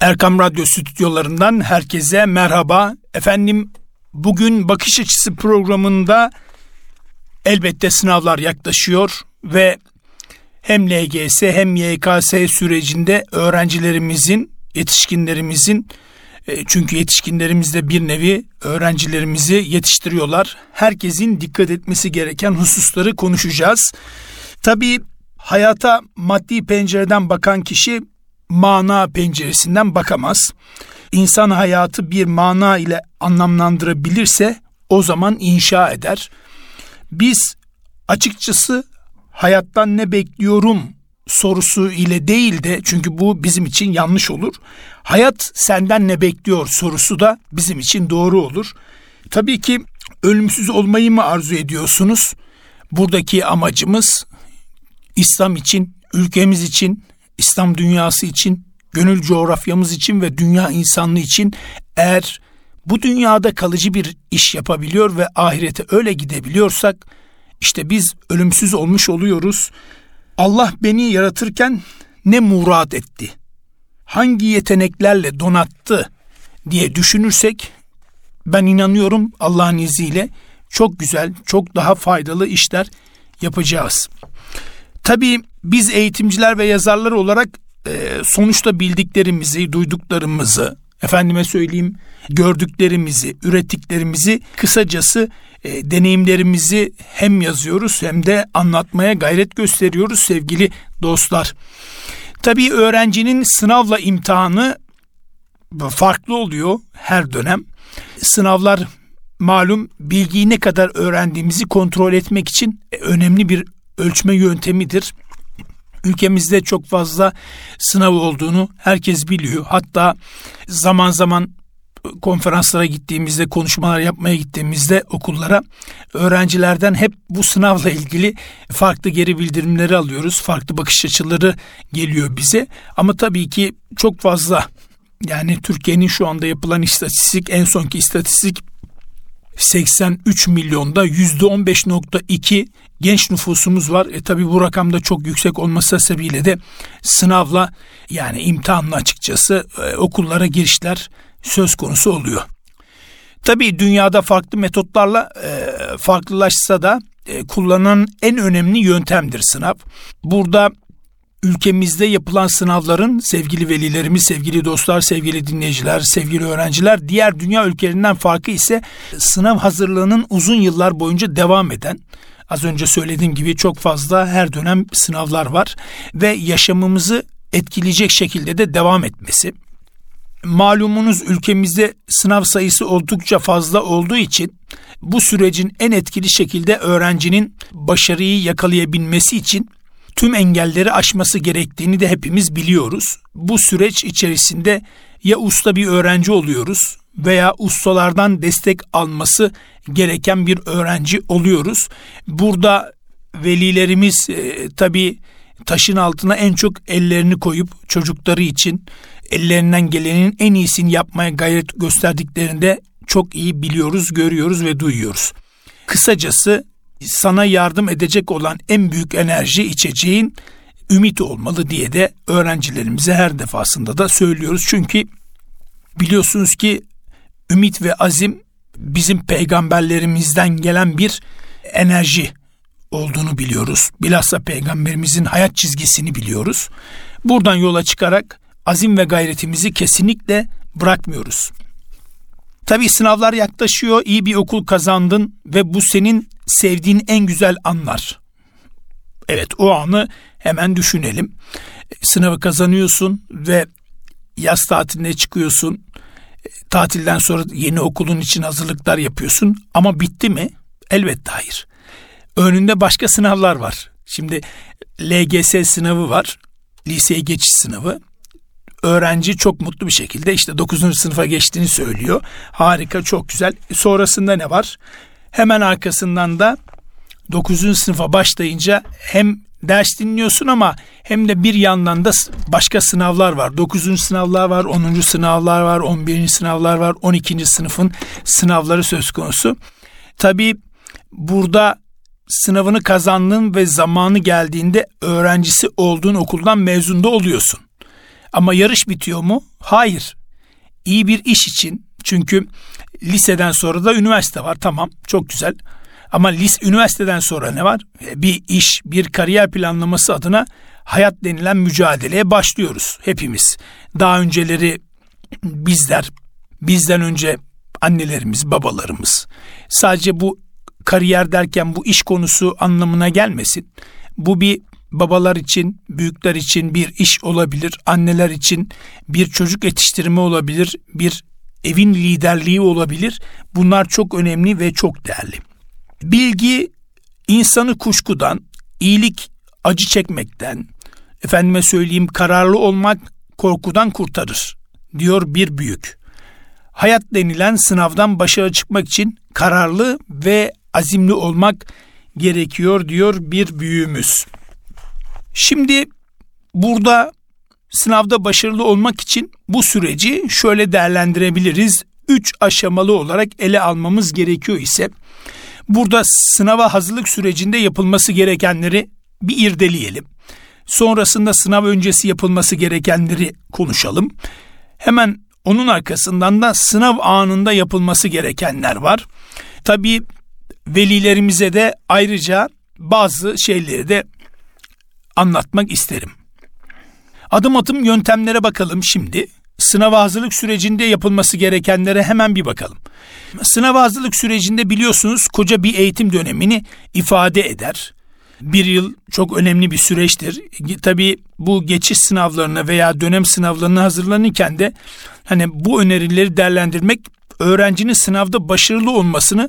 Erkam Radyo stüdyolarından herkese merhaba. Efendim bugün bakış açısı programında elbette sınavlar yaklaşıyor ve hem LGS hem YKS sürecinde öğrencilerimizin, yetişkinlerimizin e, çünkü yetişkinlerimiz de bir nevi öğrencilerimizi yetiştiriyorlar. Herkesin dikkat etmesi gereken hususları konuşacağız. Tabii hayata maddi pencereden bakan kişi mana penceresinden bakamaz. İnsan hayatı bir mana ile anlamlandırabilirse o zaman inşa eder. Biz açıkçası hayattan ne bekliyorum sorusu ile değil de çünkü bu bizim için yanlış olur. Hayat senden ne bekliyor sorusu da bizim için doğru olur. Tabii ki ölümsüz olmayı mı arzu ediyorsunuz? Buradaki amacımız İslam için, ülkemiz için, İslam dünyası için, gönül coğrafyamız için ve dünya insanlığı için eğer bu dünyada kalıcı bir iş yapabiliyor ve ahirete öyle gidebiliyorsak işte biz ölümsüz olmuş oluyoruz. Allah beni yaratırken ne murat etti? Hangi yeteneklerle donattı diye düşünürsek ben inanıyorum Allah'ın izniyle çok güzel, çok daha faydalı işler yapacağız. Tabii biz eğitimciler ve yazarlar olarak e, sonuçta bildiklerimizi, duyduklarımızı, efendime söyleyeyim gördüklerimizi, ürettiklerimizi kısacası e, deneyimlerimizi hem yazıyoruz hem de anlatmaya gayret gösteriyoruz sevgili dostlar. Tabii öğrencinin sınavla imtihanı farklı oluyor her dönem. Sınavlar malum bilgiyi ne kadar öğrendiğimizi kontrol etmek için önemli bir ölçme yöntemidir. Ülkemizde çok fazla sınav olduğunu herkes biliyor. Hatta zaman zaman konferanslara gittiğimizde, konuşmalar yapmaya gittiğimizde okullara öğrencilerden hep bu sınavla ilgili farklı geri bildirimleri alıyoruz. Farklı bakış açıları geliyor bize. Ama tabii ki çok fazla yani Türkiye'nin şu anda yapılan istatistik en sonki istatistik 83 milyonda %15.2 genç nüfusumuz var. E tabi bu rakamda çok yüksek olması sebebiyle de sınavla yani imtihanla açıkçası e, okullara girişler söz konusu oluyor. Tabi dünyada farklı metotlarla e, farklılaşsa da e, kullanılan en önemli yöntemdir sınav. Burada ülkemizde yapılan sınavların sevgili velilerimiz, sevgili dostlar, sevgili dinleyiciler, sevgili öğrenciler diğer dünya ülkelerinden farkı ise sınav hazırlığının uzun yıllar boyunca devam eden az önce söylediğim gibi çok fazla her dönem sınavlar var ve yaşamımızı etkileyecek şekilde de devam etmesi. Malumunuz ülkemizde sınav sayısı oldukça fazla olduğu için bu sürecin en etkili şekilde öğrencinin başarıyı yakalayabilmesi için tüm engelleri aşması gerektiğini de hepimiz biliyoruz. Bu süreç içerisinde ya usta bir öğrenci oluyoruz veya ustalardan destek alması gereken bir öğrenci oluyoruz. Burada velilerimiz e, tabii taşın altına en çok ellerini koyup çocukları için ellerinden gelenin en iyisini yapmaya gayret gösterdiklerinde çok iyi biliyoruz, görüyoruz ve duyuyoruz. Kısacası sana yardım edecek olan en büyük enerji içeceğin ümit olmalı diye de öğrencilerimize her defasında da söylüyoruz. Çünkü biliyorsunuz ki ümit ve azim bizim peygamberlerimizden gelen bir enerji olduğunu biliyoruz. Bilhassa peygamberimizin hayat çizgisini biliyoruz. Buradan yola çıkarak azim ve gayretimizi kesinlikle bırakmıyoruz. Tabii sınavlar yaklaşıyor, iyi bir okul kazandın ve bu senin sevdiğin en güzel anlar. Evet o anı hemen düşünelim. Sınavı kazanıyorsun ve yaz tatiline çıkıyorsun. Tatilden sonra yeni okulun için hazırlıklar yapıyorsun ama bitti mi? Elbette hayır. Önünde başka sınavlar var. Şimdi LGS sınavı var. Liseye geçiş sınavı öğrenci çok mutlu bir şekilde işte 9. sınıfa geçtiğini söylüyor. Harika, çok güzel. Sonrasında ne var? Hemen arkasından da 9. sınıfa başlayınca hem ders dinliyorsun ama hem de bir yandan da başka sınavlar var. 9. sınavlar var, 10. sınavlar var, 11. sınavlar var, 12. sınıfın sınavları söz konusu. Tabii burada sınavını kazandığın ve zamanı geldiğinde öğrencisi olduğun okuldan mezunda oluyorsun. Ama yarış bitiyor mu? Hayır. İyi bir iş için çünkü liseden sonra da üniversite var. Tamam çok güzel. Ama lise, üniversiteden sonra ne var? Bir iş, bir kariyer planlaması adına hayat denilen mücadeleye başlıyoruz hepimiz. Daha önceleri bizler, bizden önce annelerimiz, babalarımız. Sadece bu kariyer derken bu iş konusu anlamına gelmesin. Bu bir babalar için, büyükler için bir iş olabilir, anneler için bir çocuk yetiştirme olabilir, bir evin liderliği olabilir. Bunlar çok önemli ve çok değerli. Bilgi insanı kuşkudan, iyilik acı çekmekten, efendime söyleyeyim kararlı olmak korkudan kurtarır diyor bir büyük. Hayat denilen sınavdan başarı çıkmak için kararlı ve azimli olmak gerekiyor diyor bir büyüğümüz. Şimdi burada sınavda başarılı olmak için bu süreci şöyle değerlendirebiliriz. Üç aşamalı olarak ele almamız gerekiyor ise burada sınava hazırlık sürecinde yapılması gerekenleri bir irdeleyelim. Sonrasında sınav öncesi yapılması gerekenleri konuşalım. Hemen onun arkasından da sınav anında yapılması gerekenler var. Tabii velilerimize de ayrıca bazı şeyleri de anlatmak isterim. Adım adım yöntemlere bakalım şimdi. Sınava hazırlık sürecinde yapılması gerekenlere hemen bir bakalım. Sınav hazırlık sürecinde biliyorsunuz koca bir eğitim dönemini ifade eder. Bir yıl çok önemli bir süreçtir. Tabii bu geçiş sınavlarına veya dönem sınavlarına hazırlanırken de hani bu önerileri değerlendirmek öğrencinin sınavda başarılı olmasını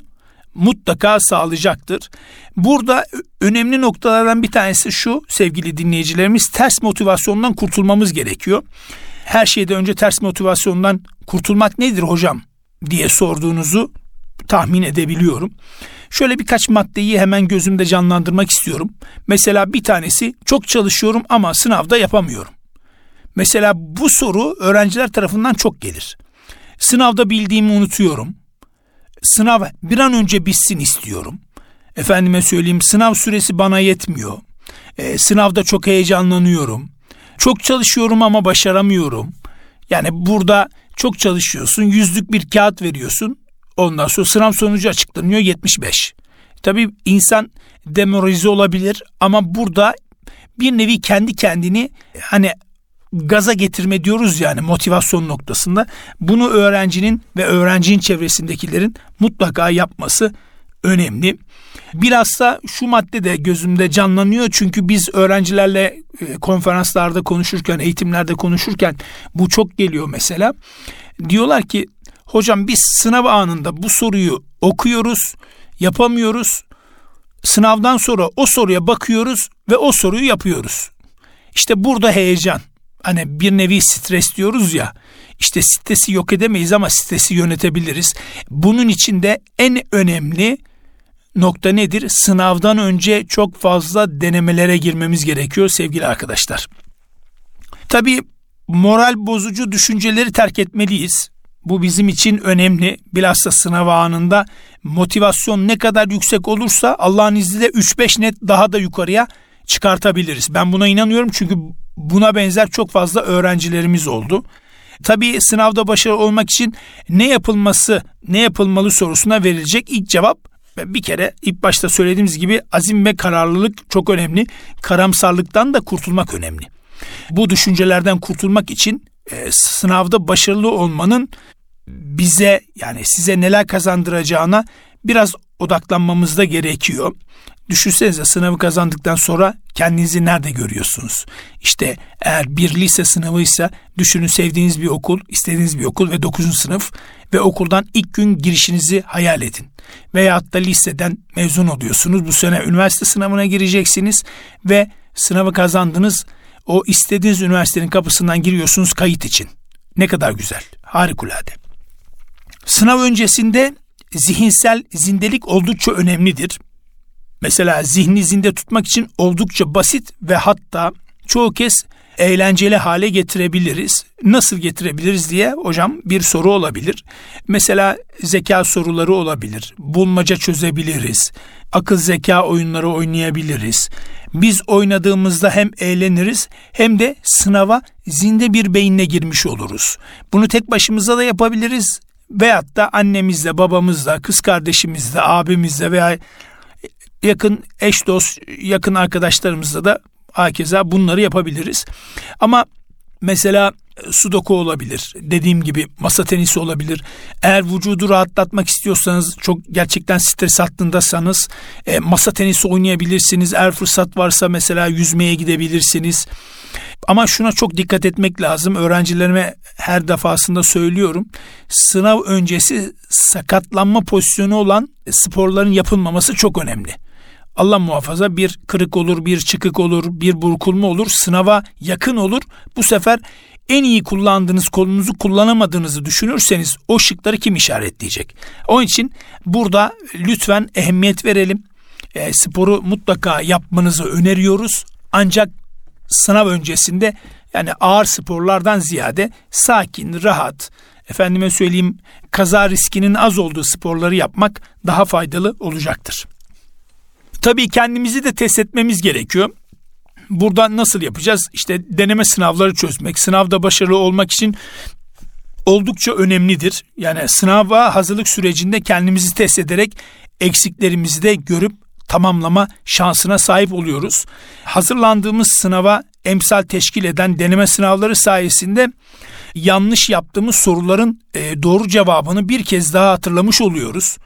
mutlaka sağlayacaktır. Burada önemli noktalardan bir tanesi şu sevgili dinleyicilerimiz ters motivasyondan kurtulmamız gerekiyor. Her şeyden önce ters motivasyondan kurtulmak nedir hocam diye sorduğunuzu tahmin edebiliyorum. Şöyle birkaç maddeyi hemen gözümde canlandırmak istiyorum. Mesela bir tanesi çok çalışıyorum ama sınavda yapamıyorum. Mesela bu soru öğrenciler tarafından çok gelir. Sınavda bildiğimi unutuyorum sınav bir an önce bitsin istiyorum. Efendime söyleyeyim sınav süresi bana yetmiyor. E, sınavda çok heyecanlanıyorum. Çok çalışıyorum ama başaramıyorum. Yani burada çok çalışıyorsun, yüzlük bir kağıt veriyorsun. Ondan sonra sınav sonucu açıklanıyor 75. Tabii insan demoralize olabilir ama burada bir nevi kendi kendini hani gaza getirme diyoruz yani motivasyon noktasında. Bunu öğrencinin ve öğrencinin çevresindekilerin mutlaka yapması önemli. Bilhassa şu madde de gözümde canlanıyor çünkü biz öğrencilerle e, konferanslarda konuşurken, eğitimlerde konuşurken bu çok geliyor mesela. Diyorlar ki hocam biz sınav anında bu soruyu okuyoruz, yapamıyoruz. Sınavdan sonra o soruya bakıyoruz ve o soruyu yapıyoruz. İşte burada heyecan hani bir nevi stres diyoruz ya işte stresi yok edemeyiz ama stresi yönetebiliriz. Bunun içinde en önemli nokta nedir? Sınavdan önce çok fazla denemelere girmemiz gerekiyor sevgili arkadaşlar. Tabii moral bozucu düşünceleri terk etmeliyiz. Bu bizim için önemli. Bilhassa sınav anında motivasyon ne kadar yüksek olursa Allah'ın izniyle 3-5 net daha da yukarıya çıkartabiliriz. Ben buna inanıyorum çünkü buna benzer çok fazla öğrencilerimiz oldu. Tabii sınavda başarılı olmak için ne yapılması, ne yapılmalı sorusuna verilecek ilk cevap bir kere ilk başta söylediğimiz gibi azim ve kararlılık çok önemli. Karamsarlıktan da kurtulmak önemli. Bu düşüncelerden kurtulmak için e, sınavda başarılı olmanın bize yani size neler kazandıracağına biraz odaklanmamız da gerekiyor. Düşünsenize sınavı kazandıktan sonra kendinizi nerede görüyorsunuz? İşte eğer bir lise sınavıysa düşünün sevdiğiniz bir okul, istediğiniz bir okul ve 9. sınıf ve okuldan ilk gün girişinizi hayal edin. Veyahut da liseden mezun oluyorsunuz. Bu sene üniversite sınavına gireceksiniz ve sınavı kazandınız. O istediğiniz üniversitenin kapısından giriyorsunuz kayıt için. Ne kadar güzel, harikulade. Sınav öncesinde zihinsel zindelik oldukça önemlidir. Mesela zihni zinde tutmak için oldukça basit ve hatta çoğu kez eğlenceli hale getirebiliriz. Nasıl getirebiliriz diye hocam bir soru olabilir. Mesela zeka soruları olabilir. Bulmaca çözebiliriz. Akıl zeka oyunları oynayabiliriz. Biz oynadığımızda hem eğleniriz hem de sınava zinde bir beyinle girmiş oluruz. Bunu tek başımıza da yapabiliriz veyahut da annemizle, babamızla, kız kardeşimizle, abimizle veya yakın eş dost, yakın arkadaşlarımızla da hakeza bunları yapabiliriz. Ama mesela sudoku olabilir. Dediğim gibi masa tenisi olabilir. Eğer vücudu rahatlatmak istiyorsanız çok gerçekten stres hattındasanız e, masa tenisi oynayabilirsiniz. Eğer fırsat varsa mesela yüzmeye gidebilirsiniz. Ama şuna çok dikkat etmek lazım. Öğrencilerime her defasında söylüyorum. Sınav öncesi sakatlanma pozisyonu olan sporların yapılmaması çok önemli. Allah muhafaza bir kırık olur, bir çıkık olur, bir burkulma olur, sınava yakın olur. Bu sefer en iyi kullandığınız kolunuzu kullanamadığınızı düşünürseniz o şıkları kim işaretleyecek? Onun için burada lütfen ehemmiyet verelim. E, sporu mutlaka yapmanızı öneriyoruz. Ancak sınav öncesinde yani ağır sporlardan ziyade sakin, rahat, efendime söyleyeyim kaza riskinin az olduğu sporları yapmak daha faydalı olacaktır. Tabii kendimizi de test etmemiz gerekiyor. Burada nasıl yapacağız? İşte deneme sınavları çözmek, sınavda başarılı olmak için oldukça önemlidir. Yani sınava hazırlık sürecinde kendimizi test ederek eksiklerimizi de görüp tamamlama şansına sahip oluyoruz. Hazırlandığımız sınava emsal teşkil eden deneme sınavları sayesinde yanlış yaptığımız soruların e, doğru cevabını bir kez daha hatırlamış oluyoruz.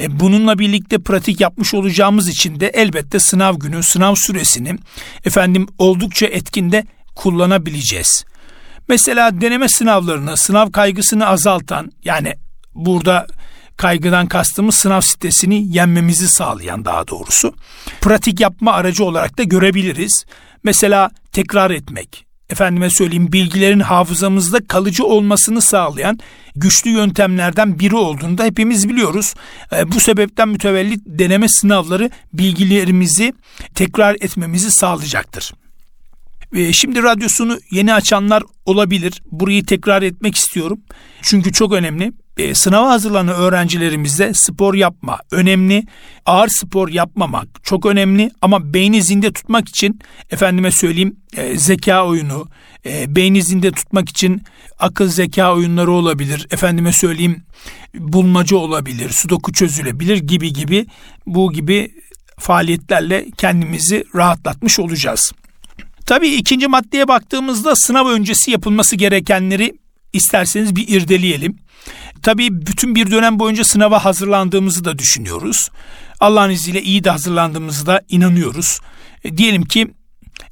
E, bununla birlikte pratik yapmış olacağımız için de elbette sınav günü, sınav süresini efendim oldukça etkinde kullanabileceğiz. Mesela deneme sınavlarını, sınav kaygısını azaltan yani burada kaygıdan kastımız sınav sitesini yenmemizi sağlayan daha doğrusu. Pratik yapma aracı olarak da görebiliriz. Mesela tekrar etmek, efendime söyleyeyim bilgilerin hafızamızda kalıcı olmasını sağlayan güçlü yöntemlerden biri olduğunu da hepimiz biliyoruz. E, bu sebepten mütevellit deneme sınavları bilgilerimizi tekrar etmemizi sağlayacaktır. E, şimdi radyosunu yeni açanlar olabilir. Burayı tekrar etmek istiyorum. Çünkü çok önemli. E, sınava hazırlanan öğrencilerimizde spor yapma önemli. Ağır spor yapmamak çok önemli ama beyni zinde tutmak için efendime söyleyeyim e, zeka oyunu, e, beyni zinde tutmak için akıl zeka oyunları olabilir. Efendime söyleyeyim bulmaca olabilir, sudoku çözülebilir gibi gibi bu gibi faaliyetlerle kendimizi rahatlatmış olacağız. Tabii ikinci maddeye baktığımızda sınav öncesi yapılması gerekenleri isterseniz bir irdeleyelim. Tabii bütün bir dönem boyunca sınava hazırlandığımızı da düşünüyoruz. Allah'ın izniyle iyi de hazırlandığımızı da inanıyoruz. E, diyelim ki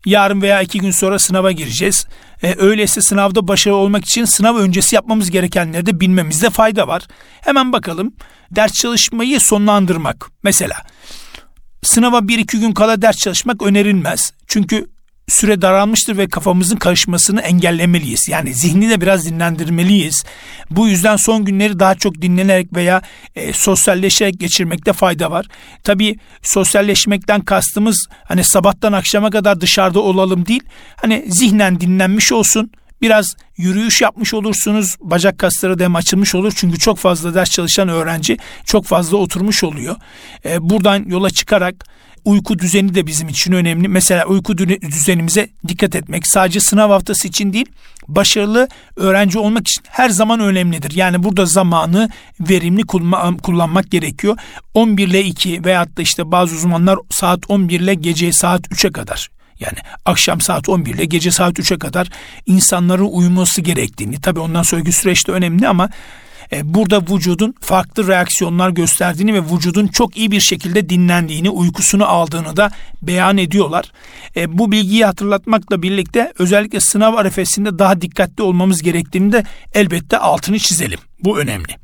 yarın veya iki gün sonra sınava gireceğiz. E, öyleyse sınavda başarılı olmak için sınav öncesi yapmamız gerekenleri de bilmemizde fayda var. Hemen bakalım. Ders çalışmayı sonlandırmak. Mesela sınava bir iki gün kala ders çalışmak önerilmez. Çünkü süre daralmıştır ve kafamızın karışmasını engellemeliyiz. Yani zihni de biraz dinlendirmeliyiz. Bu yüzden son günleri daha çok dinlenerek veya e, sosyalleşerek geçirmekte fayda var. Tabii sosyalleşmekten kastımız hani sabahtan akşama kadar dışarıda olalım değil. Hani zihnen dinlenmiş olsun. Biraz yürüyüş yapmış olursunuz. Bacak kasları dem açılmış olur. Çünkü çok fazla ders çalışan öğrenci çok fazla oturmuş oluyor. E, buradan yola çıkarak uyku düzeni de bizim için önemli. Mesela uyku düzenimize dikkat etmek sadece sınav haftası için değil, başarılı öğrenci olmak için her zaman önemlidir. Yani burada zamanı verimli kullanmak gerekiyor. 11 ile 2 veyahut da işte bazı uzmanlar saat 11 ile gece saat 3'e kadar yani akşam saat 11 ile gece saat 3'e kadar insanların uyuması gerektiğini tabii ondan sonraki süreçte önemli ama e, burada vücudun farklı reaksiyonlar gösterdiğini ve vücudun çok iyi bir şekilde dinlendiğini, uykusunu aldığını da beyan ediyorlar. E, bu bilgiyi hatırlatmakla birlikte özellikle sınav arefesinde daha dikkatli olmamız gerektiğini de elbette altını çizelim. Bu önemli.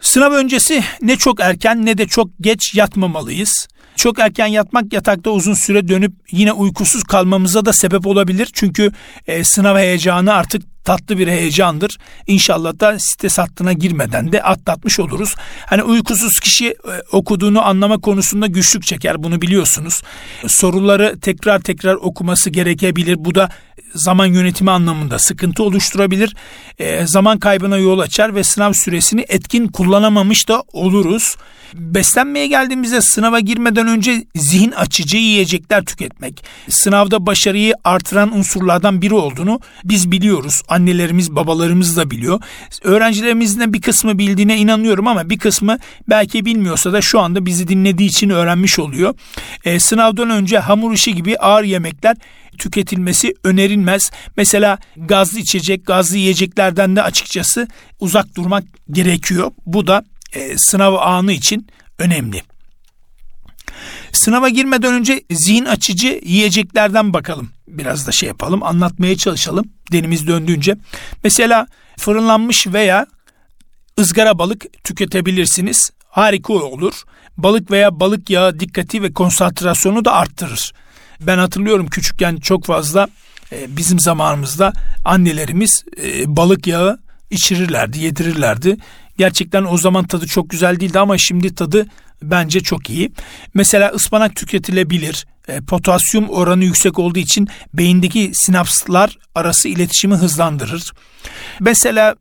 Sınav öncesi ne çok erken ne de çok geç yatmamalıyız. Çok erken yatmak yatakta uzun süre dönüp yine uykusuz kalmamıza da sebep olabilir. Çünkü e, sınav heyecanı artık tatlı bir heyecandır. İnşallah da site hattına girmeden de atlatmış oluruz. Hani uykusuz kişi e, okuduğunu anlama konusunda güçlük çeker bunu biliyorsunuz. Soruları tekrar tekrar okuması gerekebilir. Bu da zaman yönetimi anlamında sıkıntı oluşturabilir. E, zaman kaybına yol açar ve sınav süresini etkin kullanamamış da oluruz. Beslenmeye geldiğimizde sınava girmeden önce zihin açıcı yiyecekler tüketmek. Sınavda başarıyı artıran unsurlardan biri olduğunu biz biliyoruz. Annelerimiz, babalarımız da biliyor. Öğrencilerimizin bir kısmı bildiğine inanıyorum ama bir kısmı belki bilmiyorsa da şu anda bizi dinlediği için öğrenmiş oluyor. E, sınavdan önce hamur işi gibi ağır yemekler tüketilmesi önerilmez. Mesela gazlı içecek, gazlı yiyeceklerden de açıkçası uzak durmak gerekiyor. Bu da e, sınav anı için önemli. Sınava girmeden önce zihin açıcı yiyeceklerden bakalım. Biraz da şey yapalım, anlatmaya çalışalım denimiz döndüğünce. Mesela fırınlanmış veya ızgara balık tüketebilirsiniz. Harika olur. Balık veya balık yağı dikkati ve konsantrasyonu da arttırır. Ben hatırlıyorum küçükken çok fazla e, bizim zamanımızda annelerimiz e, balık yağı içirirlerdi, yedirirlerdi. Gerçekten o zaman tadı çok güzel değildi ama şimdi tadı bence çok iyi. Mesela ıspanak tüketilebilir. E, potasyum oranı yüksek olduğu için beyindeki sinapslar arası iletişimi hızlandırır. Mesela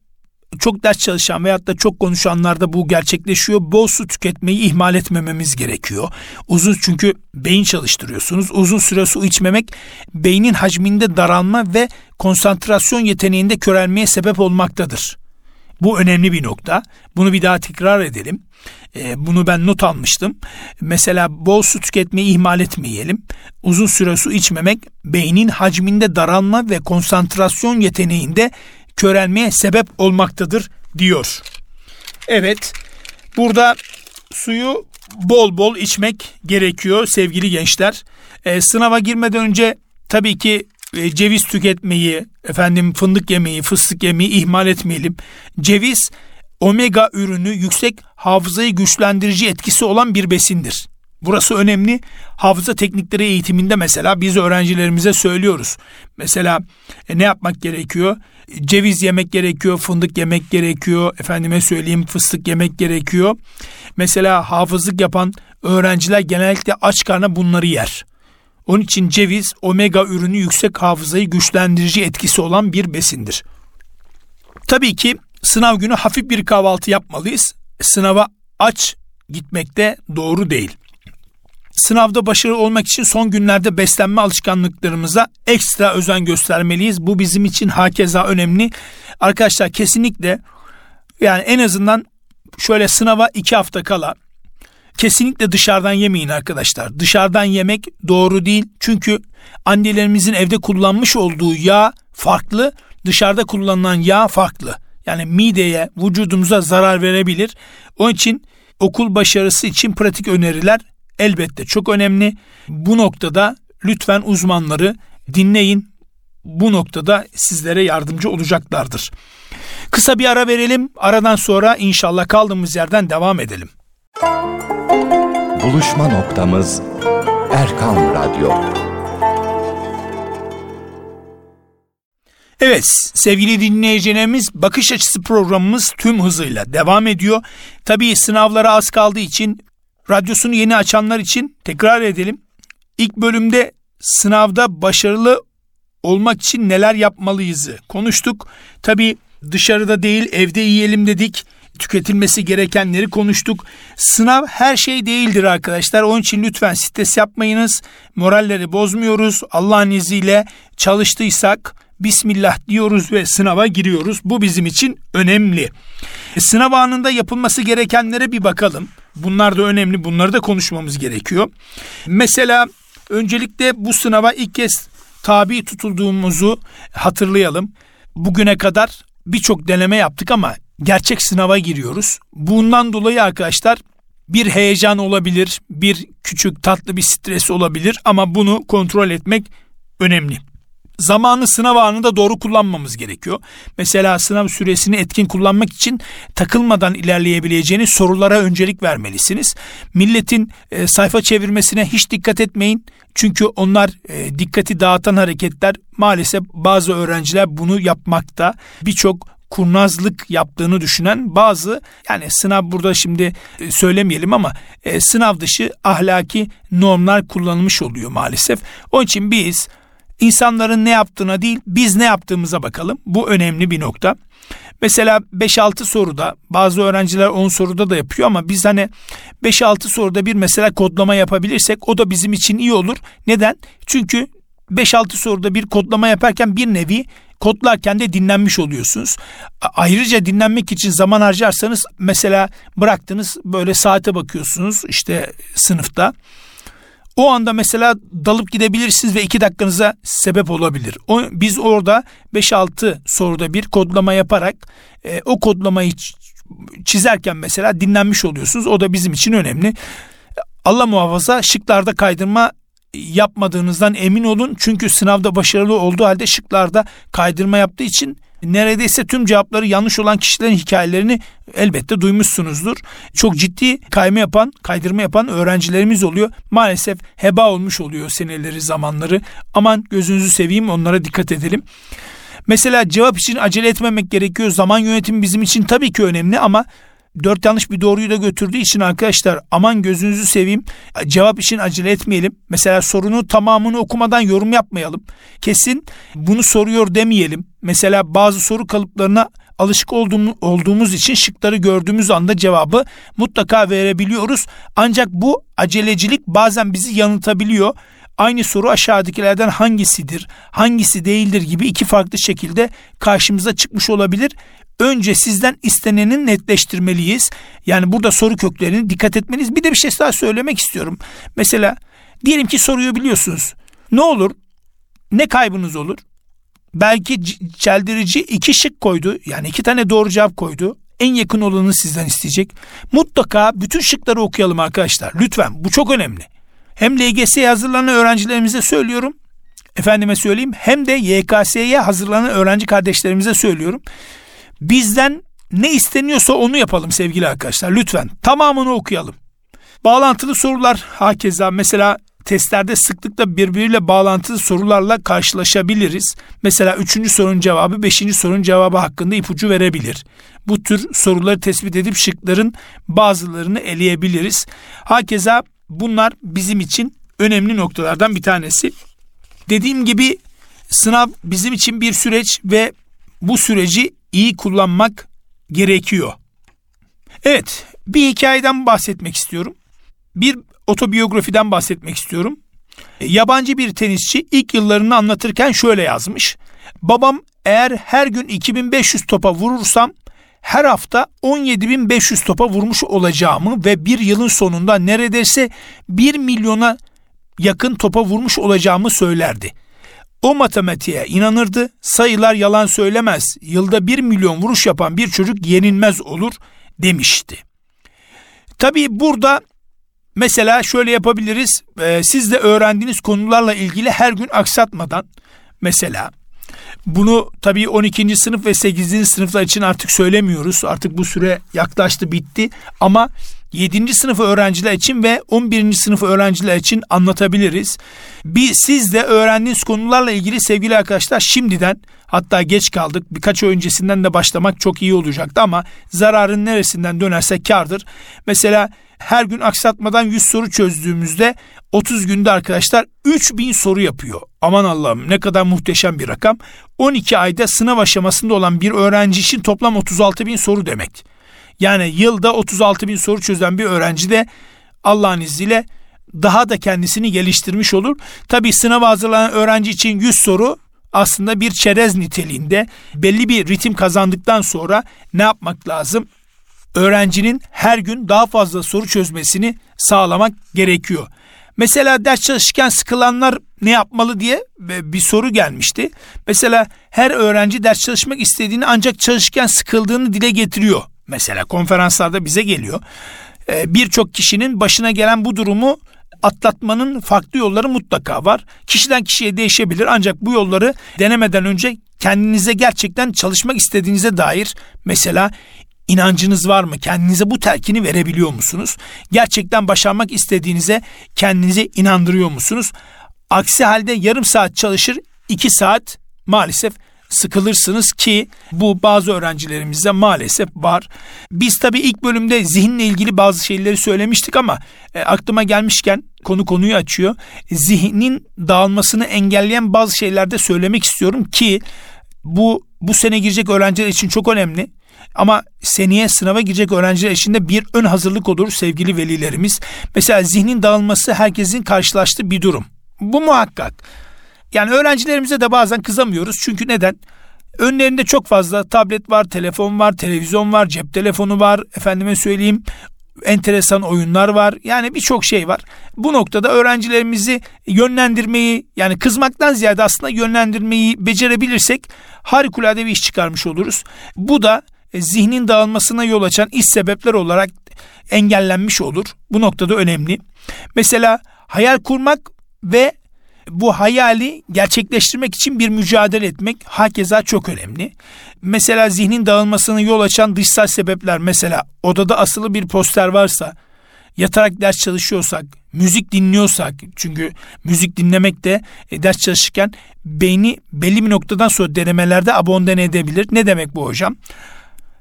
çok ders çalışan veyahut da çok konuşanlarda bu gerçekleşiyor. Bol su tüketmeyi ihmal etmememiz gerekiyor. Uzun çünkü beyin çalıştırıyorsunuz. Uzun süre su içmemek beynin hacminde daralma ve konsantrasyon yeteneğinde körelmeye sebep olmaktadır. Bu önemli bir nokta. Bunu bir daha tekrar edelim. E, bunu ben not almıştım. Mesela bol su tüketmeyi ihmal etmeyelim. Uzun süre su içmemek beynin hacminde daralma ve konsantrasyon yeteneğinde körelmeye sebep olmaktadır diyor. Evet burada suyu bol bol içmek gerekiyor sevgili gençler. E, sınava girmeden önce tabii ki e, ceviz tüketmeyi, efendim fındık yemeyi, fıstık yemeyi ihmal etmeyelim. Ceviz omega ürünü yüksek hafızayı güçlendirici etkisi olan bir besindir. Burası önemli. Hafıza teknikleri eğitiminde mesela biz öğrencilerimize söylüyoruz. Mesela e, ne yapmak gerekiyor? Ceviz yemek gerekiyor, fındık yemek gerekiyor, efendime söyleyeyim fıstık yemek gerekiyor. Mesela hafızlık yapan öğrenciler genellikle aç karnına bunları yer. Onun için ceviz omega ürünü yüksek hafızayı güçlendirici etkisi olan bir besindir. Tabii ki sınav günü hafif bir kahvaltı yapmalıyız. Sınava aç gitmek de doğru değil. Sınavda başarılı olmak için son günlerde beslenme alışkanlıklarımıza ekstra özen göstermeliyiz. Bu bizim için hakeza önemli. Arkadaşlar kesinlikle yani en azından şöyle sınava iki hafta kala kesinlikle dışarıdan yemeyin arkadaşlar. Dışarıdan yemek doğru değil. Çünkü annelerimizin evde kullanmış olduğu yağ farklı, dışarıda kullanılan yağ farklı. Yani mideye, vücudumuza zarar verebilir. Onun için okul başarısı için pratik öneriler elbette çok önemli. Bu noktada lütfen uzmanları dinleyin. Bu noktada sizlere yardımcı olacaklardır. Kısa bir ara verelim. Aradan sonra inşallah kaldığımız yerden devam edelim. Buluşma noktamız Erkan Radyo. Evet sevgili dinleyicilerimiz bakış açısı programımız tüm hızıyla devam ediyor. Tabii sınavlara az kaldığı için radyosunu yeni açanlar için tekrar edelim. İlk bölümde sınavda başarılı olmak için neler yapmalıyızı konuştuk. Tabii dışarıda değil evde yiyelim dedik tüketilmesi gerekenleri konuştuk. Sınav her şey değildir arkadaşlar. Onun için lütfen stres yapmayınız. Moralleri bozmuyoruz. Allah'ın izniyle çalıştıysak Bismillah diyoruz ve sınava giriyoruz. Bu bizim için önemli. Sınav anında yapılması gerekenlere bir bakalım. Bunlar da önemli. Bunları da konuşmamız gerekiyor. Mesela öncelikle bu sınava ilk kez tabi tutulduğumuzu hatırlayalım. Bugüne kadar birçok deneme yaptık ama gerçek sınava giriyoruz. Bundan dolayı arkadaşlar bir heyecan olabilir, bir küçük tatlı bir stres olabilir ama bunu kontrol etmek önemli. Zamanı sınav anında doğru kullanmamız gerekiyor. Mesela sınav süresini etkin kullanmak için takılmadan ilerleyebileceğiniz sorulara öncelik vermelisiniz. Milletin e, sayfa çevirmesine hiç dikkat etmeyin. Çünkü onlar e, dikkati dağıtan hareketler maalesef bazı öğrenciler bunu yapmakta. Birçok kurnazlık yaptığını düşünen bazı yani sınav burada şimdi e, söylemeyelim ama e, sınav dışı ahlaki normlar kullanılmış oluyor maalesef. Onun için biz İnsanların ne yaptığına değil biz ne yaptığımıza bakalım. Bu önemli bir nokta. Mesela 5-6 soruda bazı öğrenciler 10 soruda da yapıyor ama biz hani 5-6 soruda bir mesela kodlama yapabilirsek o da bizim için iyi olur. Neden? Çünkü 5-6 soruda bir kodlama yaparken bir nevi kodlarken de dinlenmiş oluyorsunuz. Ayrıca dinlenmek için zaman harcarsanız mesela bıraktınız böyle saate bakıyorsunuz işte sınıfta. O anda mesela dalıp gidebilirsiniz ve iki dakikanıza sebep olabilir. O, biz orada 5-6 soruda bir kodlama yaparak e, o kodlamayı çizerken mesela dinlenmiş oluyorsunuz. O da bizim için önemli. Allah muhafaza şıklarda kaydırma yapmadığınızdan emin olun. Çünkü sınavda başarılı olduğu halde şıklarda kaydırma yaptığı için neredeyse tüm cevapları yanlış olan kişilerin hikayelerini elbette duymuşsunuzdur. Çok ciddi kayma yapan, kaydırma yapan öğrencilerimiz oluyor. Maalesef heba olmuş oluyor seneleri, zamanları. Aman gözünüzü seveyim onlara dikkat edelim. Mesela cevap için acele etmemek gerekiyor. Zaman yönetimi bizim için tabii ki önemli ama dört yanlış bir doğruyu da götürdüğü için arkadaşlar aman gözünüzü seveyim cevap için acele etmeyelim. Mesela sorunu tamamını okumadan yorum yapmayalım. Kesin bunu soruyor demeyelim. Mesela bazı soru kalıplarına alışık olduğumuz, için şıkları gördüğümüz anda cevabı mutlaka verebiliyoruz. Ancak bu acelecilik bazen bizi yanıltabiliyor. Aynı soru aşağıdakilerden hangisidir, hangisi değildir gibi iki farklı şekilde karşımıza çıkmış olabilir önce sizden isteneni netleştirmeliyiz. Yani burada soru köklerini dikkat etmeniz. Bir de bir şey daha söylemek istiyorum. Mesela diyelim ki soruyu biliyorsunuz. Ne olur? Ne kaybınız olur? Belki çeldirici iki şık koydu. Yani iki tane doğru cevap koydu. En yakın olanı sizden isteyecek. Mutlaka bütün şıkları okuyalım arkadaşlar. Lütfen bu çok önemli. Hem LGS'ye hazırlanan öğrencilerimize söylüyorum. Efendime söyleyeyim hem de YKS'ye hazırlanan öğrenci kardeşlerimize söylüyorum. Bizden ne isteniyorsa onu yapalım sevgili arkadaşlar. Lütfen tamamını okuyalım. Bağlantılı sorular hakeza mesela testlerde sıklıkla birbiriyle bağlantılı sorularla karşılaşabiliriz. Mesela üçüncü sorunun cevabı beşinci sorunun cevabı hakkında ipucu verebilir. Bu tür soruları tespit edip şıkların bazılarını eleyebiliriz. Hakeza bunlar bizim için önemli noktalardan bir tanesi. Dediğim gibi sınav bizim için bir süreç ve bu süreci iyi kullanmak gerekiyor. Evet, bir hikayeden bahsetmek istiyorum. Bir otobiyografiden bahsetmek istiyorum. Yabancı bir tenisçi ilk yıllarını anlatırken şöyle yazmış. Babam eğer her gün 2500 topa vurursam her hafta 17.500 topa vurmuş olacağımı ve bir yılın sonunda neredeyse 1 milyona yakın topa vurmuş olacağımı söylerdi. O matematiğe inanırdı. Sayılar yalan söylemez. Yılda bir milyon vuruş yapan bir çocuk yenilmez olur demişti. Tabii burada mesela şöyle yapabiliriz. Ee, siz de öğrendiğiniz konularla ilgili her gün aksatmadan mesela bunu tabii 12. sınıf ve 8. sınıflar için artık söylemiyoruz. Artık bu süre yaklaştı bitti ama 7. sınıf öğrenciler için ve 11. sınıf öğrenciler için anlatabiliriz. Bir, siz de öğrendiğiniz konularla ilgili sevgili arkadaşlar şimdiden hatta geç kaldık birkaç ay öncesinden de başlamak çok iyi olacaktı ama zararın neresinden dönerse kardır. Mesela her gün aksatmadan 100 soru çözdüğümüzde 30 günde arkadaşlar 3000 soru yapıyor. Aman Allah'ım ne kadar muhteşem bir rakam. 12 ayda sınav aşamasında olan bir öğrenci için toplam 36 bin soru demek. Yani yılda 36 bin soru çözen bir öğrenci de Allah'ın izniyle daha da kendisini geliştirmiş olur. Tabi sınava hazırlanan öğrenci için 100 soru aslında bir çerez niteliğinde belli bir ritim kazandıktan sonra ne yapmak lazım? Öğrencinin her gün daha fazla soru çözmesini sağlamak gerekiyor. Mesela ders çalışırken sıkılanlar ne yapmalı diye bir soru gelmişti. Mesela her öğrenci ders çalışmak istediğini ancak çalışırken sıkıldığını dile getiriyor. Mesela konferanslarda bize geliyor. Ee, Birçok kişinin başına gelen bu durumu atlatmanın farklı yolları mutlaka var. Kişiden kişiye değişebilir ancak bu yolları denemeden önce kendinize gerçekten çalışmak istediğinize dair mesela inancınız var mı? Kendinize bu telkini verebiliyor musunuz? Gerçekten başarmak istediğinize kendinize inandırıyor musunuz? Aksi halde yarım saat çalışır, iki saat maalesef sıkılırsınız ki bu bazı öğrencilerimizde maalesef var. Biz tabii ilk bölümde zihinle ilgili bazı şeyleri söylemiştik ama e, aklıma gelmişken konu konuyu açıyor. Zihnin dağılmasını engelleyen bazı şeyler de söylemek istiyorum ki bu bu sene girecek öğrenciler için çok önemli. Ama seneye sınava girecek öğrenciler için de bir ön hazırlık olur sevgili velilerimiz. Mesela zihnin dağılması herkesin karşılaştığı bir durum. Bu muhakkak. Yani öğrencilerimize de bazen kızamıyoruz. Çünkü neden? Önlerinde çok fazla tablet var, telefon var, televizyon var, cep telefonu var. Efendime söyleyeyim enteresan oyunlar var. Yani birçok şey var. Bu noktada öğrencilerimizi yönlendirmeyi yani kızmaktan ziyade aslında yönlendirmeyi becerebilirsek harikulade bir iş çıkarmış oluruz. Bu da e, zihnin dağılmasına yol açan iş sebepler olarak engellenmiş olur. Bu noktada önemli. Mesela hayal kurmak ve bu hayali gerçekleştirmek için bir mücadele etmek hakeza çok önemli. Mesela zihnin dağılmasına yol açan dışsal sebepler mesela odada asılı bir poster varsa, yatarak ders çalışıyorsak, müzik dinliyorsak çünkü müzik dinlemek de e, ders çalışırken beyni belli bir noktadan sonra denemelerde abondan edebilir. Ne demek bu hocam?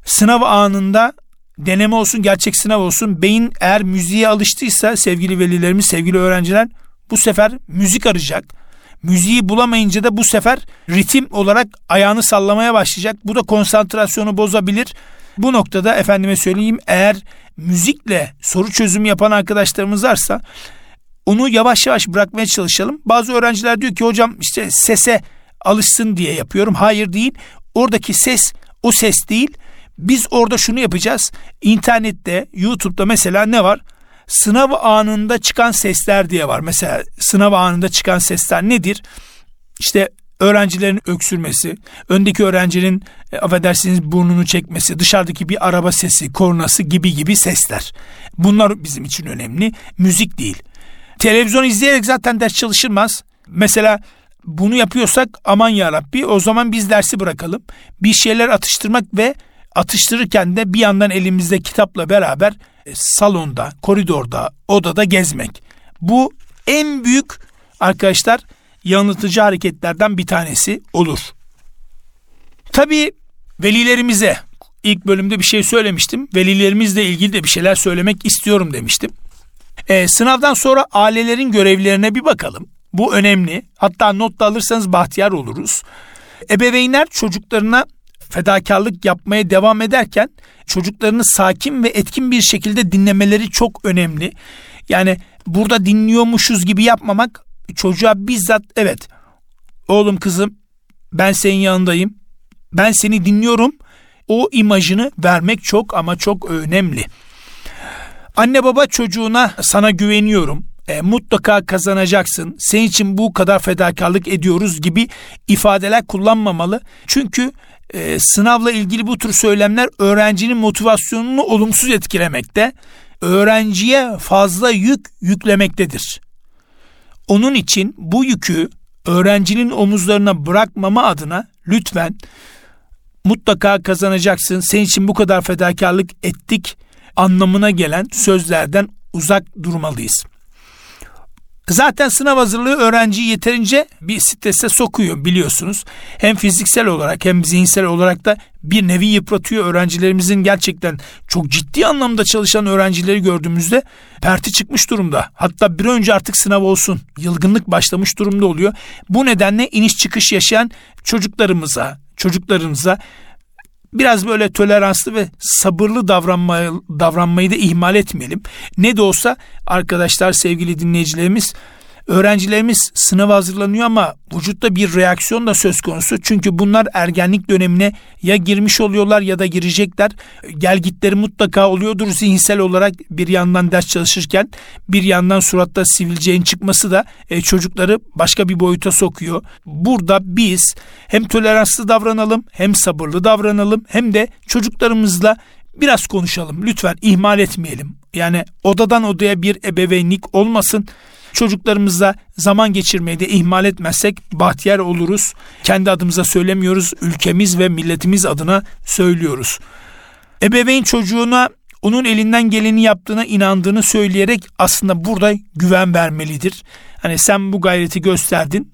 Sınav anında deneme olsun gerçek sınav olsun beyin eğer müziğe alıştıysa sevgili velilerimiz sevgili öğrenciler bu sefer müzik arayacak. Müziği bulamayınca da bu sefer ritim olarak ayağını sallamaya başlayacak. Bu da konsantrasyonu bozabilir. Bu noktada efendime söyleyeyim eğer müzikle soru çözümü yapan arkadaşlarımız varsa onu yavaş yavaş bırakmaya çalışalım. Bazı öğrenciler diyor ki hocam işte sese alışsın diye yapıyorum. Hayır değil. Oradaki ses o ses değil. Biz orada şunu yapacağız. İnternette, YouTube'da mesela ne var? Sınav anında çıkan sesler diye var. Mesela sınav anında çıkan sesler nedir? İşte öğrencilerin öksürmesi, öndeki öğrencinin e, affedersiniz burnunu çekmesi, dışarıdaki bir araba sesi, kornası gibi gibi sesler. Bunlar bizim için önemli. Müzik değil. Televizyon izleyerek zaten ders çalışılmaz. Mesela bunu yapıyorsak aman yarabbi o zaman biz dersi bırakalım. Bir şeyler atıştırmak ve atıştırırken de bir yandan elimizde kitapla beraber e, salonda, koridorda, odada gezmek. Bu en büyük arkadaşlar yanıltıcı hareketlerden bir tanesi olur. Tabii velilerimize ilk bölümde bir şey söylemiştim. Velilerimizle ilgili de bir şeyler söylemek istiyorum demiştim. Ee, sınavdan sonra ailelerin görevlerine bir bakalım. Bu önemli. Hatta not da alırsanız bahtiyar oluruz. Ebeveynler çocuklarına fedakarlık yapmaya devam ederken çocuklarını sakin ve etkin bir şekilde dinlemeleri çok önemli. Yani burada dinliyormuşuz gibi yapmamak çocuğa bizzat evet oğlum kızım ben senin yanındayım ben seni dinliyorum o imajını vermek çok ama çok önemli. Anne baba çocuğuna sana güveniyorum e, mutlaka kazanacaksın. Senin için bu kadar fedakarlık ediyoruz gibi ifadeler kullanmamalı. Çünkü e, sınavla ilgili bu tür söylemler öğrencinin motivasyonunu olumsuz etkilemekte. Öğrenciye fazla yük yüklemektedir. Onun için bu yükü öğrencinin omuzlarına bırakmama adına lütfen mutlaka kazanacaksın. Senin için bu kadar fedakarlık ettik anlamına gelen sözlerden uzak durmalıyız. Zaten sınav hazırlığı öğrenciyi yeterince bir strese sokuyor biliyorsunuz. Hem fiziksel olarak hem zihinsel olarak da bir nevi yıpratıyor. Öğrencilerimizin gerçekten çok ciddi anlamda çalışan öğrencileri gördüğümüzde perti çıkmış durumda. Hatta bir önce artık sınav olsun. Yılgınlık başlamış durumda oluyor. Bu nedenle iniş çıkış yaşayan çocuklarımıza, çocuklarımıza biraz böyle toleranslı ve sabırlı davranmayı, davranmayı da ihmal etmeyelim. Ne de olsa arkadaşlar sevgili dinleyicilerimiz öğrencilerimiz sınav hazırlanıyor ama vücutta bir reaksiyon da söz konusu. Çünkü bunlar ergenlik dönemine ya girmiş oluyorlar ya da girecekler. Gelgitleri mutlaka oluyordur zihinsel olarak bir yandan ders çalışırken bir yandan suratta sivilceğin çıkması da e, çocukları başka bir boyuta sokuyor. Burada biz hem toleranslı davranalım hem sabırlı davranalım hem de çocuklarımızla biraz konuşalım. Lütfen ihmal etmeyelim. Yani odadan odaya bir ebeveynlik olmasın çocuklarımızla zaman geçirmeyi de ihmal etmezsek bahtiyar oluruz. Kendi adımıza söylemiyoruz, ülkemiz ve milletimiz adına söylüyoruz. Ebeveyn çocuğuna onun elinden geleni yaptığına inandığını söyleyerek aslında burada güven vermelidir. Hani sen bu gayreti gösterdin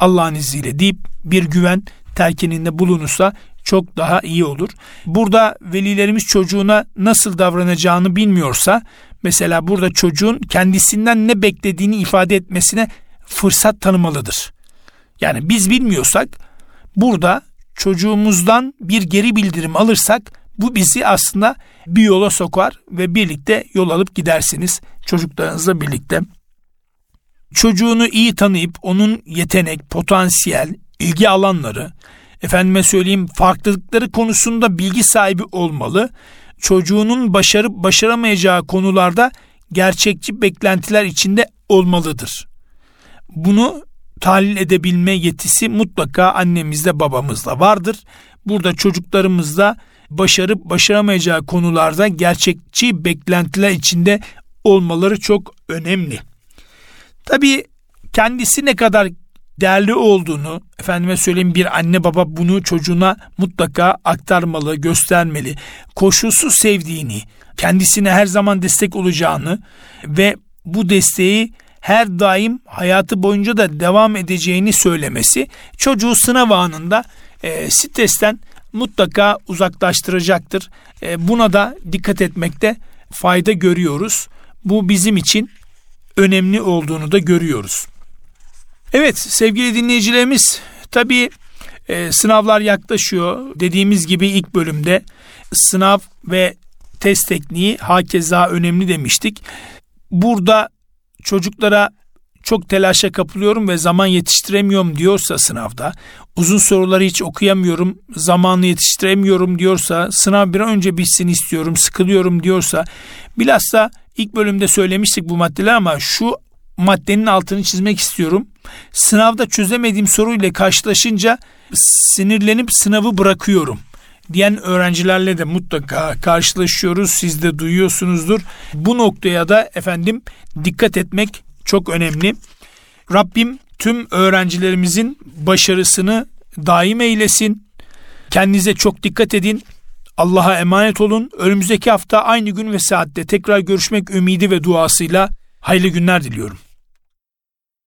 Allah'ın izniyle deyip bir güven terkininde bulunursa çok daha iyi olur. Burada velilerimiz çocuğuna nasıl davranacağını bilmiyorsa mesela burada çocuğun kendisinden ne beklediğini ifade etmesine fırsat tanımalıdır. Yani biz bilmiyorsak burada çocuğumuzdan bir geri bildirim alırsak bu bizi aslında bir yola sokar ve birlikte yol alıp gidersiniz çocuklarınızla birlikte. Çocuğunu iyi tanıyıp onun yetenek, potansiyel, ilgi alanları, efendime söyleyeyim farklılıkları konusunda bilgi sahibi olmalı. Çocuğunun başarıp başaramayacağı konularda gerçekçi beklentiler içinde olmalıdır. Bunu tahlil edebilme yetisi mutlaka annemizde babamızda vardır. Burada çocuklarımızda başarıp başaramayacağı konularda gerçekçi beklentiler içinde olmaları çok önemli. Tabii kendisi ne kadar değerli olduğunu efendime söyleyeyim bir anne baba bunu çocuğuna mutlaka aktarmalı, göstermeli. Koşulsuz sevdiğini, kendisine her zaman destek olacağını ve bu desteği her daim hayatı boyunca da devam edeceğini söylemesi çocuğu sınav anında e, stresten mutlaka uzaklaştıracaktır. E, buna da dikkat etmekte fayda görüyoruz. Bu bizim için önemli olduğunu da görüyoruz. Evet sevgili dinleyicilerimiz tabii e, sınavlar yaklaşıyor. Dediğimiz gibi ilk bölümde sınav ve test tekniği hakeza önemli demiştik. Burada çocuklara çok telaşa kapılıyorum ve zaman yetiştiremiyorum diyorsa sınavda, uzun soruları hiç okuyamıyorum, zamanı yetiştiremiyorum diyorsa, sınav bir an önce bitsin istiyorum, sıkılıyorum diyorsa, bilhassa ilk bölümde söylemiştik bu maddeler ama şu maddenin altını çizmek istiyorum. Sınavda çözemediğim soruyla karşılaşınca sinirlenip sınavı bırakıyorum diyen öğrencilerle de mutlaka karşılaşıyoruz. Siz de duyuyorsunuzdur. Bu noktaya da efendim dikkat etmek çok önemli. Rabbim tüm öğrencilerimizin başarısını daim eylesin. Kendinize çok dikkat edin. Allah'a emanet olun. Önümüzdeki hafta aynı gün ve saatte tekrar görüşmek ümidi ve duasıyla hayırlı günler diliyorum.